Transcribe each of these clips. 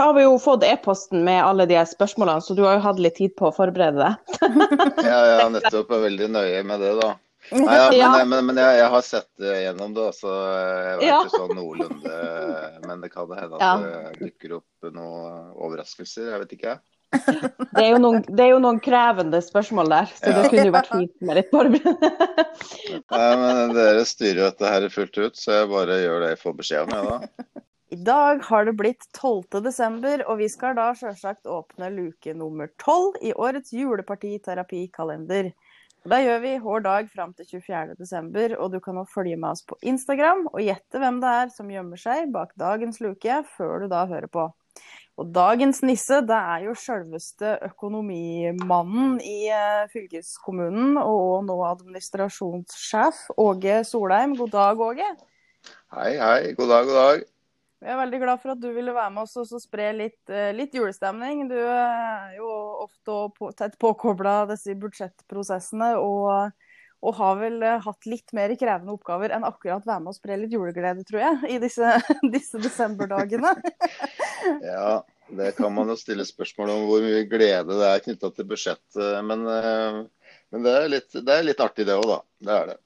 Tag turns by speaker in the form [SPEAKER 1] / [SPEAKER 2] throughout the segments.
[SPEAKER 1] har vi jo fått e-posten med alle de spørsmålene, så du har jo hatt litt tid på å forberede deg.
[SPEAKER 2] ja, jeg er nettopp veldig nøye med det, da. Nei, ja, men, ja. men, men jeg, jeg, har sett gjennom det, så jeg vet ja. ikke sånn noenlunde. Men det kan hende at det dukker opp noen overraskelser. Jeg vet ikke.
[SPEAKER 1] Det er, jo noen, det er jo noen krevende spørsmål der, så det kunne jo vært fint med litt forberedelse.
[SPEAKER 2] Nei, men dere styrer jo dette her fullt ut, så jeg bare gjør det jeg får beskjed om, jeg da.
[SPEAKER 3] I dag har det blitt 12. desember, og vi skal da sjølsagt åpne luke nummer 12 i årets julepartiterapikalender. Det gjør vi hver dag fram til 24. desember, og du kan nå følge med oss på Instagram og gjette hvem det er som gjemmer seg bak dagens luke, før du da hører på. Og dagens nisse, det er jo sjølveste økonomimannen i eh, fylkeskommunen, og nå administrasjonssjef Åge Solheim. God dag, Åge.
[SPEAKER 2] Hei, hei. God dag, god dag.
[SPEAKER 3] Vi er veldig glad for at du ville være med oss og spre litt, eh, litt, julestemning. Du er jo ofte tett påkobla disse budsjettprosessene og, og, har vel eh, hatt litt mer krevende oppgaver enn akkurat være med og spre litt juleglede, tror jeg, i disse, disse desemberdagene.
[SPEAKER 2] ja, det kan man jo stille spørsmål om hvor mye glede det er knytta til budsjettet. Men, eh, men det, er litt, det, er litt, artig det òg, da. Det er det.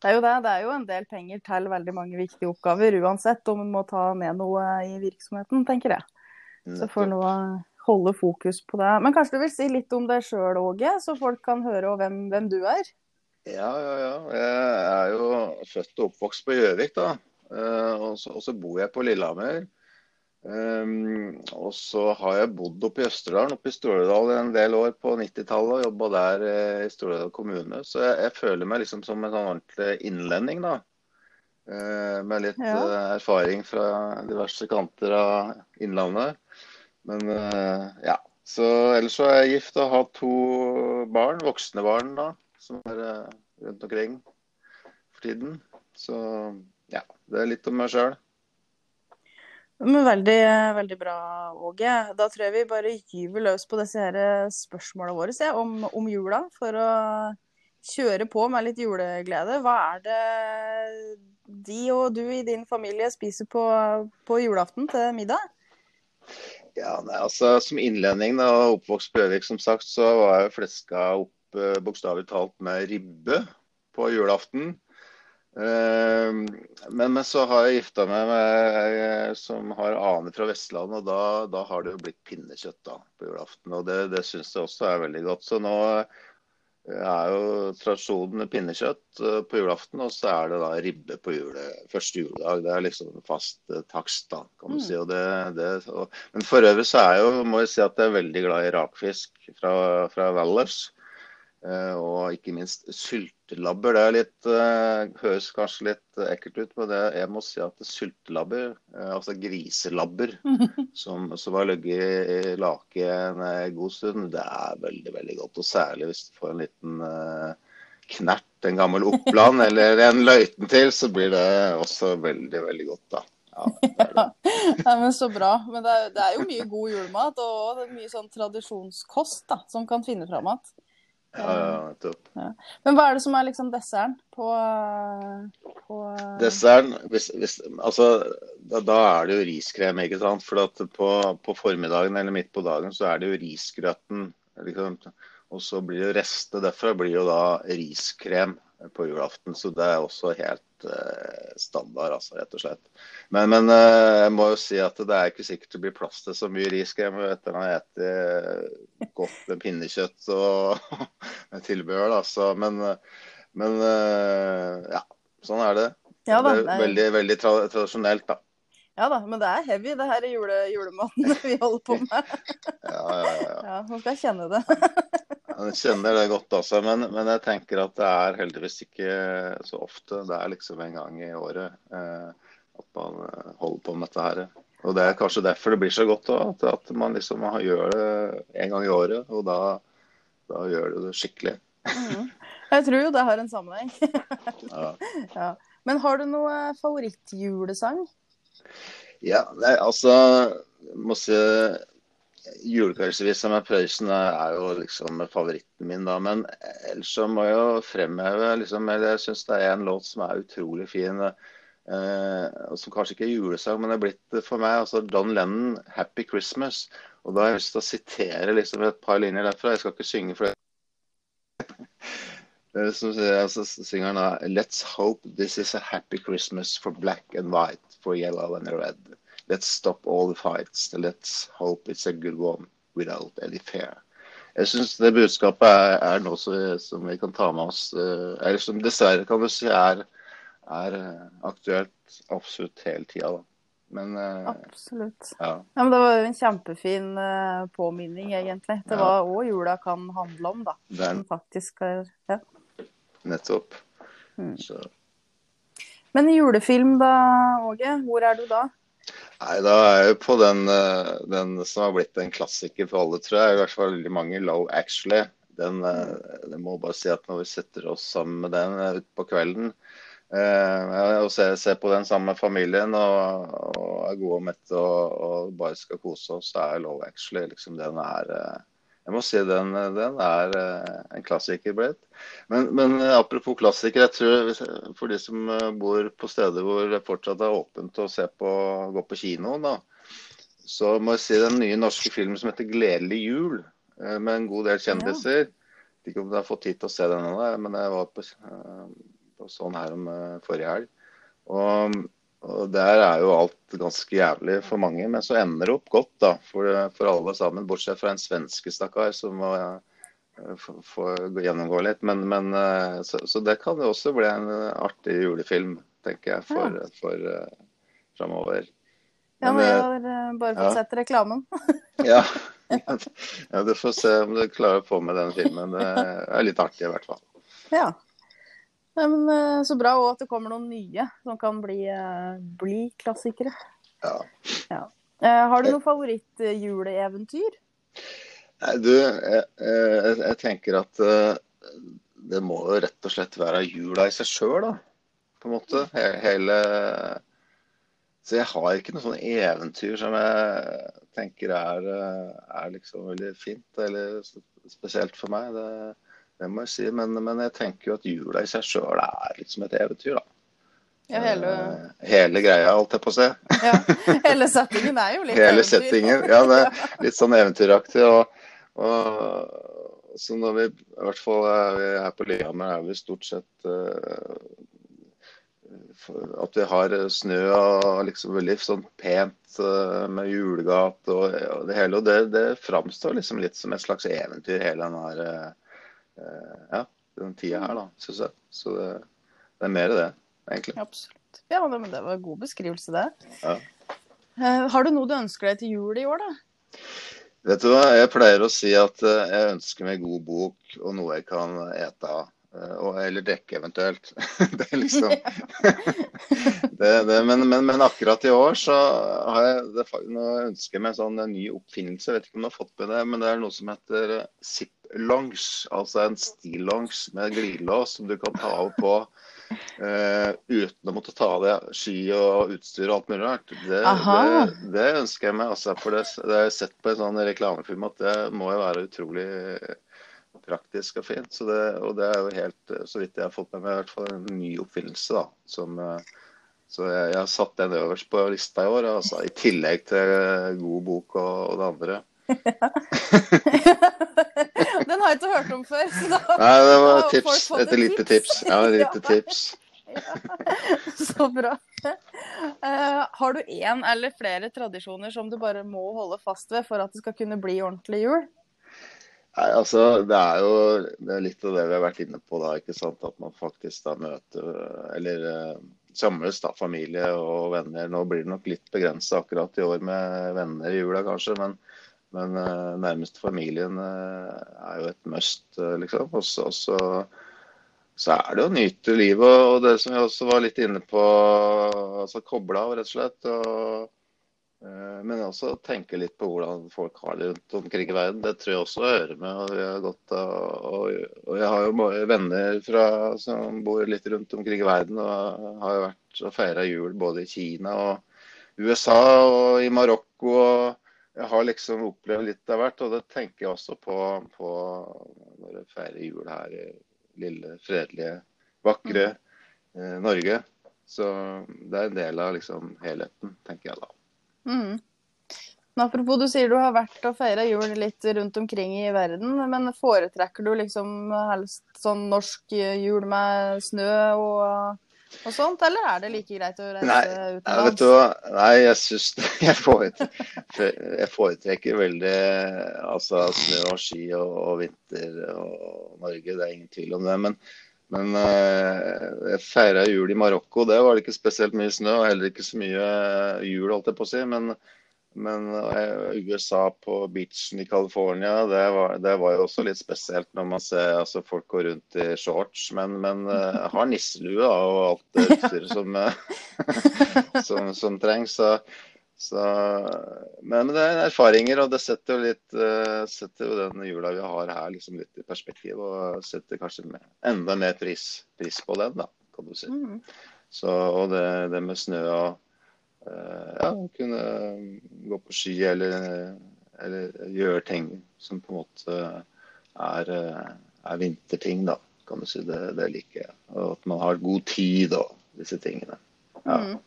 [SPEAKER 3] Det er jo det. Det er jo en del penger til veldig mange viktige oppgaver, uansett om en må ta ned noe i virksomheten, tenker jeg. Så får noe holde fokus på det. Men kanskje du vil si litt om deg sjøl, Åge, så folk kan høre hvem, hvem, du er?
[SPEAKER 2] Ja, ja, ja. Jeg er jo født og oppvokst på Gjøvik, da. Eh, og så bor jeg på Lillehammer. Um, og så har jeg bodd oppe i Østerdalen, oppe i Stordal en del år på 90-tallet og jobba der eh, i Stordal kommune. Så jeg, jeg, føler meg liksom som en sånn ordentlig innlending, da. Uh, med litt ja. uh, erfaring fra diverse kanter av Innlandet. Men uh, ja. Så ellers så er jeg gift og har to barn, voksne barn, da, som er rundt omkring for tiden. Så ja, det er litt om meg sjøl.
[SPEAKER 3] Men veldig, veldig bra, Åge. Da tror jeg vi bare gyver løs på disse her spørsmålene våre ja, om, om, jula, for å kjøre på med litt juleglede. Hva er det de og du i din familie spiser på, på julaften til middag?
[SPEAKER 2] Ja, nei, altså Som innlending da, oppvokst på Gjøvik, som sagt, så var jeg fleska opp eh, bokstavelig talt med ribbe på julaften. Ehm, men, men, så har jeg gifta meg med ei som har aner fra Vestlandet, og da, da, har det jo blitt pinnekjøtt da, på julaften. Og det, det syns jeg også er veldig godt. Så nå er jo tradisjonen pinnekjøtt eh, på julaften, og så er det da ribbe på jule, første juledag. Det er liksom fast eh, takst, da, kan du mm. si. Det, det, og, men for øvrig så er jeg jo, må jeg si at jeg er veldig glad i rakfisk fra, fra Valdres. Eh, og ikke minst syltelabber. Det er litt, uh, høres kanskje litt ekkelt ut, men det, jeg må si at syltelabber, altså griselabber, som, som har ligget i lake en god stund, det er veldig veldig godt. Og særlig hvis du får en liten knert, en gammel Oppland eller en løyten til, så blir det også veldig, veldig godt. da. Ja, det
[SPEAKER 3] det. ja, men Så bra. Men det er, det er, jo mye god julemat og mye sånn tradisjonskost da, som kan finne fram igjen.
[SPEAKER 2] Ja, nettopp. Ja.
[SPEAKER 3] Men hva er det som er liksom desserten på, på
[SPEAKER 2] Desserten hvis, hvis, Altså, da, da, er det jo riskrem, ikke sant. For at på, på, formiddagen eller midt på dagen så er det jo risgrøten. Liksom. Og så blir jo restet derfra blir jo da riskrem på julaften. Så det er også helt uh, standard, altså, rett og slett. Men, men uh, jeg må jo si at det er ikke sikkert det blir plass til så mye riskrem etter å ha spist godt med pinnekjøtt og med tilbehør. Da. Så, men, men uh, ja, sånn er det. Ja, da, det er veldig, veldig tra tradisjonelt, da.
[SPEAKER 3] Ja da, men det er heavy, det her jule, julematen vi holder på med.
[SPEAKER 2] ja, ja, ja.
[SPEAKER 3] ja Nå skal kjenne det.
[SPEAKER 2] Jeg kjenner det godt også, men, men, jeg tenker at det er heldigvis ikke så ofte. Det er liksom en gang i året eh, at man eh, holder på med dette her. Og Det er kanskje derfor det blir så godt også, at, at, man liksom gjør det en gang i året. Og da, da gjør du det skikkelig.
[SPEAKER 3] Mm. Jeg tror jo det har en sammenheng. ja. ja. Men har du noe favorittjulesang?
[SPEAKER 2] Ja, nei, altså må si Julekveldsvisa med Prøysen er jo liksom favoritten min, da. Men ellers så må jeg jo fremheve liksom, Jeg syns det er en låt som er utrolig fin. Eh, som kanskje ikke er julesang, men det er blitt for meg altså Don Lennon 'Happy Christmas'. Og da har jeg lyst til å sitere liksom et par linjer derfra. Jeg skal ikke synge for det. Som altså, synger han da Let's hope this is a happy Christmas for black and white, for yellow and red. Let's stop all the fights. Let's hope it's a good one without any fear. Jeg syns det budskapet er, er noe som vi kan ta med oss, eh, eller som dessverre kan du si er, er eh, aktuelt absolutt hele tida. Men,
[SPEAKER 3] eh, Absolutt.
[SPEAKER 2] Ja.
[SPEAKER 3] ja. men det var jo en kjempefin påminning, egentlig. Det var òg jula kan handle om, da. Den faktisk er ja.
[SPEAKER 2] Nettopp.
[SPEAKER 3] Mm. Men julefilm da, Åge, hvor er du da?
[SPEAKER 2] Nei, Da er jeg på den, eh, den, som har blitt en klassiker for alle, tror jeg. I hvert fall veldig mange. Low Actually. Den, den må bare si at når vi setter oss sammen med den eh, utpå kvelden eh, og ser, ser, på den sammen med familien og, og er gode og mette og, og, bare skal kose oss, så er Low Actually liksom den er jeg må si den, den er eh, en klassiker blitt. Men, men, eh, apropos klassiker, jeg tror for de som eh, bor på steder hvor det fortsatt er åpent å se på, gå på kino, da, så må jeg si den nye norske filmen som heter 'Gledelig jul', med en god del kjendiser. Ja. Ikke om du har fått tid til å se den ennå, men jeg var på, på sånn her om forrige helg. Og og Der er jo alt ganske jævlig for mange, men så ender det opp godt da, for, for alle sammen. Bortsett fra en svenske stakkar som må uh, få gjennomgå litt. Men, men uh, så, så, det kan jo også bli en artig julefilm, tenker jeg, for, ja. for uh, framover.
[SPEAKER 3] Ja, men jeg har bare fått ja. sett reklamen.
[SPEAKER 2] ja. ja, du får se om du klarer å få med den filmen. Det er litt artig i hvert fall.
[SPEAKER 3] Ja. Nei, men eh, Så bra òg at det kommer noen nye som kan bli, eh, bli klassikere.
[SPEAKER 2] Ja.
[SPEAKER 3] ja. Eh, har du noe favorittjuleeventyr?
[SPEAKER 2] Nei, du, jeg, jeg, jeg, tenker at det må jo rett og slett være jula i seg sjøl, da. På en måte. Hele Så jeg har ikke noe sånn eventyr som jeg tenker er, er liksom veldig fint, eller spesielt for meg. Det det må jeg si. Men, men jeg tenker jo at jula i seg sjøl er litt som et eventyr, da.
[SPEAKER 3] Ja, hele...
[SPEAKER 2] Eh, hele greia, holdt jeg på å si.
[SPEAKER 3] Ja, hele settingen er jo litt
[SPEAKER 2] hele eventyr. Settingen, ja, det er litt sånn eventyraktig. Og, og, så når vi, i hvert fall vi her på Lillehammer, er vi stort sett uh, at vi har snø og liksom veldig sånn pent uh, med julegate og, og, det hele. Og det, det framstår liksom litt som et slags eventyr, hele den her uh, Eh, ja, den tida her, da, syns jeg. Så det, det, er mer det, egentlig.
[SPEAKER 3] Absolutt. Ja, men det var en god beskrivelse, det.
[SPEAKER 2] Ja.
[SPEAKER 3] Uh, har du noe du ønsker deg til jul i år, da?
[SPEAKER 2] Vet du hva, jeg pleier å si at uh, jeg ønsker meg god bok og noe jeg kan ete av. Eller dekke eventuelt. det er liksom det, det, men, men, men, akkurat i år så har jeg det, nå ønsker jeg meg sånn en ny oppfinnelse. Jeg vet ikke om du har fått med det, men det er noe som heter zip longs, altså en stillongs med glidelås som du kan ta av på uh, uten å måtte ta av deg ski og utstyr og alt mulig rart. Det, det, det, ønsker jeg meg. Altså, for det, det har jeg sett på en sånn reklamefilm at det må jo være utrolig praktisk og fint. Så det, og det er jo helt, så vidt jeg har fått med meg, i hvert fall en ny oppfinnelse. da, som uh, så jeg, jeg, har satt den øverst på lista i år, altså, i tillegg til god bok og, og det andre.
[SPEAKER 3] Den har jeg ikke hørt om før.
[SPEAKER 2] Nei, det var tips. Et lite tips. Ja, et lite tips.
[SPEAKER 3] Så bra. Uh, har du én eller flere tradisjoner som du bare må holde fast ved for at det skal kunne bli ordentlig jul?
[SPEAKER 2] Nei, altså, Det er jo det er litt av det vi har vært inne på. da, ikke sant? At man faktisk da møter Eller uh, samles, da, familie og venner. Nå blir det nok litt begrensa akkurat i år med venner i jula, kanskje. men men uh, nærmeste familien uh, er jo et must, uh, liksom. Og så, er det å nyte livet og det som vi også var litt inne på, altså koble av, rett og slett. Og, men også tenke litt på hvordan folk har det rundt omkring i verden. Det tror jeg også hører med. og jeg har gått og, og jeg har jo venner fra, som bor litt rundt omkring i verden og har jo vært og feira jul både i Kina og USA og i Marokko. og jeg har liksom opplevd litt av hvert, og det tenker jeg også på, på når jeg feirer jul her i lille, fredelige, vakre mm. eh, Norge. Så det er en del av liksom helheten, tenker jeg da.
[SPEAKER 3] Mm. Men apropos, du sier du har vært og feira jul litt rundt omkring i verden. Men foretrekker du liksom helst sånn norsk jul med snø og, og sånt, eller er det like greit å reise
[SPEAKER 2] Nei,
[SPEAKER 3] utenlands?
[SPEAKER 2] du hva? Nei, jeg syns jeg, foretrekker, jeg foretrekker veldig altså snø og ski og, og vinter og Norge, det er ingen tvil om det. Men, men eh, jeg feira jul i Marokko, det var det ikke spesielt mye snø og heller ikke så mye jul, holdt jeg på å si. Men, men eh, USA på beachen i California, det var, det var jo også litt spesielt når man ser altså, folk går rundt i shorts. Men, men uh, har nisselue og alt det utstyret som, eh, som, som trengs. Så, så, men, det er erfaringer, og det setter jo, litt, uh, setter jo den jula vi har her liksom litt i perspektiv. Og setter kanskje enda mer pris, pris på den, da, kan du si.
[SPEAKER 3] Mm.
[SPEAKER 2] Så, og det, det med snø og ja, kunne gå på ski eller, eller gjøre ting som på en måte er, eh, er vinterting, da, kan du si. Det, det liker jeg. Og at man har god tid og disse tingene. Ja.
[SPEAKER 3] Mm.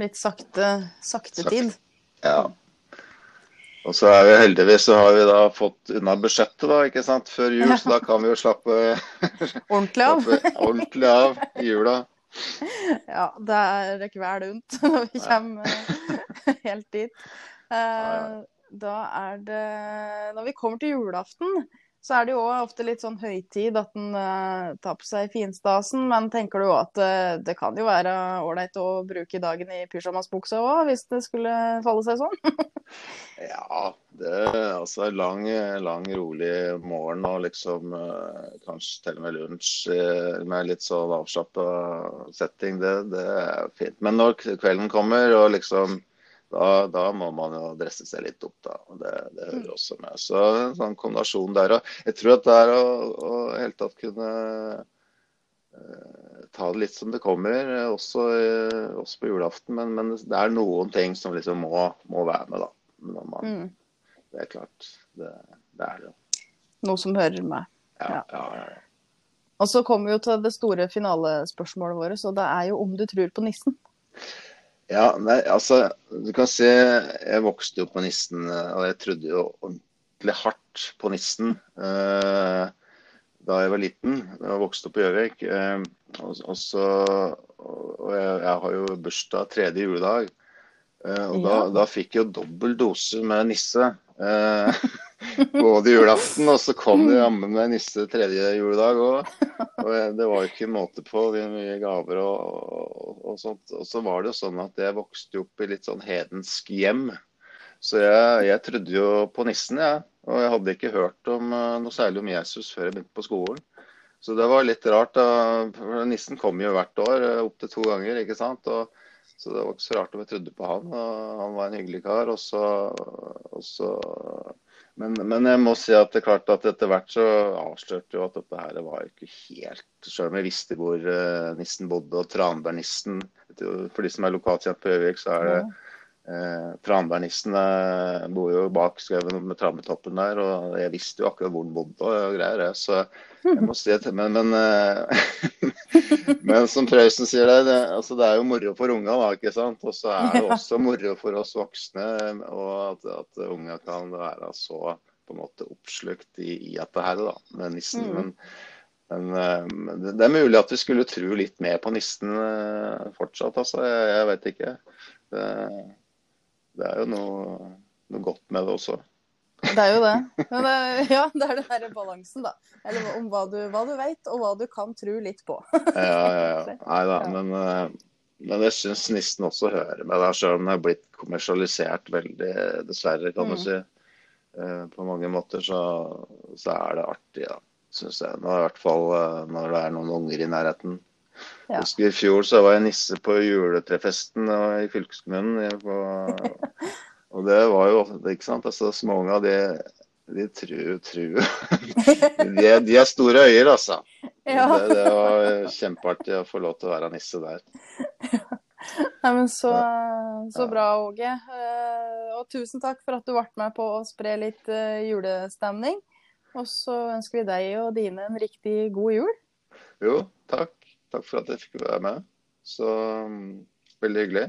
[SPEAKER 3] Litt sakte, sakte
[SPEAKER 2] Sakte.
[SPEAKER 3] tid.
[SPEAKER 2] ja. Og så er vi heldigvis så har vi da fått unna budsjettet da, ikke sant, før jul, så da kan vi jo slappe,
[SPEAKER 3] Ordentlig av.
[SPEAKER 2] ordentlig av i jula.
[SPEAKER 3] Ja, det er kvel ondt når vi kommer helt dit. Eh, Da er det Når vi kommer til julaften, så er det jo ofte litt sånn høytid at en uh, tar på seg finstasen. Men tenker du òg at uh, det kan jo være ålreit å bruke dagen i pysjamasbukse òg, hvis det skulle falle seg sånn?
[SPEAKER 2] Ja, det er altså lang, lang, rolig morgen og liksom uh, kanskje til og med lunsj eh, med litt sånn avslappa setting. Det, det er fint. Men når kvelden kommer, og liksom da, da må man jo dresse seg litt opp, da. Det, det hører også med. Så en sånn kombinasjon der. Og jeg tror at det er å, å i hele tatt kunne eh, ta det litt som det kommer, eh, også, eh, også på julaften. Men, men det er noen ting som liksom må, må være med, da. Man,
[SPEAKER 3] Mm.
[SPEAKER 2] Det er klart. Det, det er det.
[SPEAKER 3] Noe som hører med.
[SPEAKER 2] Ja,
[SPEAKER 3] Ja.
[SPEAKER 2] ja, ja, ja.
[SPEAKER 3] Og så kommer vi jo til det store finalespørsmålet vårt, så det er jo om du tror på nissen.
[SPEAKER 2] Ja, nei, altså, du kan se, jeg vokste jo på nissen, eh, og jeg trodde jo ordentlig hardt på nissen eh, da jeg var liten. Jeg vokste opp på Gjøvik. Eh, og, og, så, og jeg, jeg har jo bursdag tredje juledag. Eh, og da,
[SPEAKER 3] Ja.
[SPEAKER 2] da fikk jeg jo dobbel dose med nisse. Både julaften, og så kom det jammen med nisse tredje juledag òg. Og det var jo ikke måte på hvor mye gaver og, og, og sånt. Og så var det jo sånn at jeg vokste opp i litt sånn hedensk hjem. Så jeg, jeg trodde jo på nissen, jeg. Og jeg hadde ikke hørt om, eh, noe særlig om Jesus før jeg begynte på skolen. Så det var litt rart. da, Nissen kom jo hvert år, eh, opptil to ganger. ikke sant? Og, så det var ikke så rart om jeg trodde på han. og Han var en hyggelig kar. og så, og så men, men jeg må si at det er klart at etter hvert så avslørte jo at dette her var ikke helt Selv om jeg visste hvor eh, nissen bodde, og Tranbærnissen For de som er lokalkjent på Gjøvik, så er det eh, Tranbærnissen eh, bor jo bak skauen med Trammetoppen der, og jeg visste jo akkurat hvor den bodde og greier. det. Så jeg må si det. Men, men, eh, men som Prøysen sier det, det, altså det er jo moro for unga, da, ikke sant. Og så er det også moro for oss voksne, og at, at unga kan være så på en måte oppslukt i, i dette her, da, med nissen.
[SPEAKER 3] Mm.
[SPEAKER 2] Men, men eh, det, det er mulig at vi skulle tro litt mer på nissen eh, fortsatt, altså. Jeg, jeg vet ikke. Det, det er jo noe, noe godt med det også.
[SPEAKER 3] Det er jo det. Men det, ja, det er den derre balansen, da. Eller om hva du, hva du vet, og hva du kan tro litt på.
[SPEAKER 2] Ja, ja, ja. Nei da, men, eh, men jeg syns nissen også hører med der, selv om den har blitt kommersialisert veldig, dessverre, kan du
[SPEAKER 3] Mm.
[SPEAKER 2] si. Eh, På mange måter så, så er det artig, da, syns jeg. Nå, I hvert fall eh, når det er noen unger i nærheten.
[SPEAKER 3] Ja.
[SPEAKER 2] Husker I fjor så var jeg nisse på juletrefesten i fylkeskommunen. På, og det var jo ikke sant, altså Småunga, de, de tror, tru. De, de er store øyer, altså.
[SPEAKER 3] Ja.
[SPEAKER 2] Det, det var kjempeartig å få lov til å være nisse der.
[SPEAKER 3] Nei, men så, så bra, Åge. Eh, Og tusen takk for at du ble med på å spre litt eh, julestemning. Og så ønsker vi deg og dine en riktig god jul.
[SPEAKER 2] Jo, takk. Takk for at jeg fikk være med. Så mm, veldig hyggelig.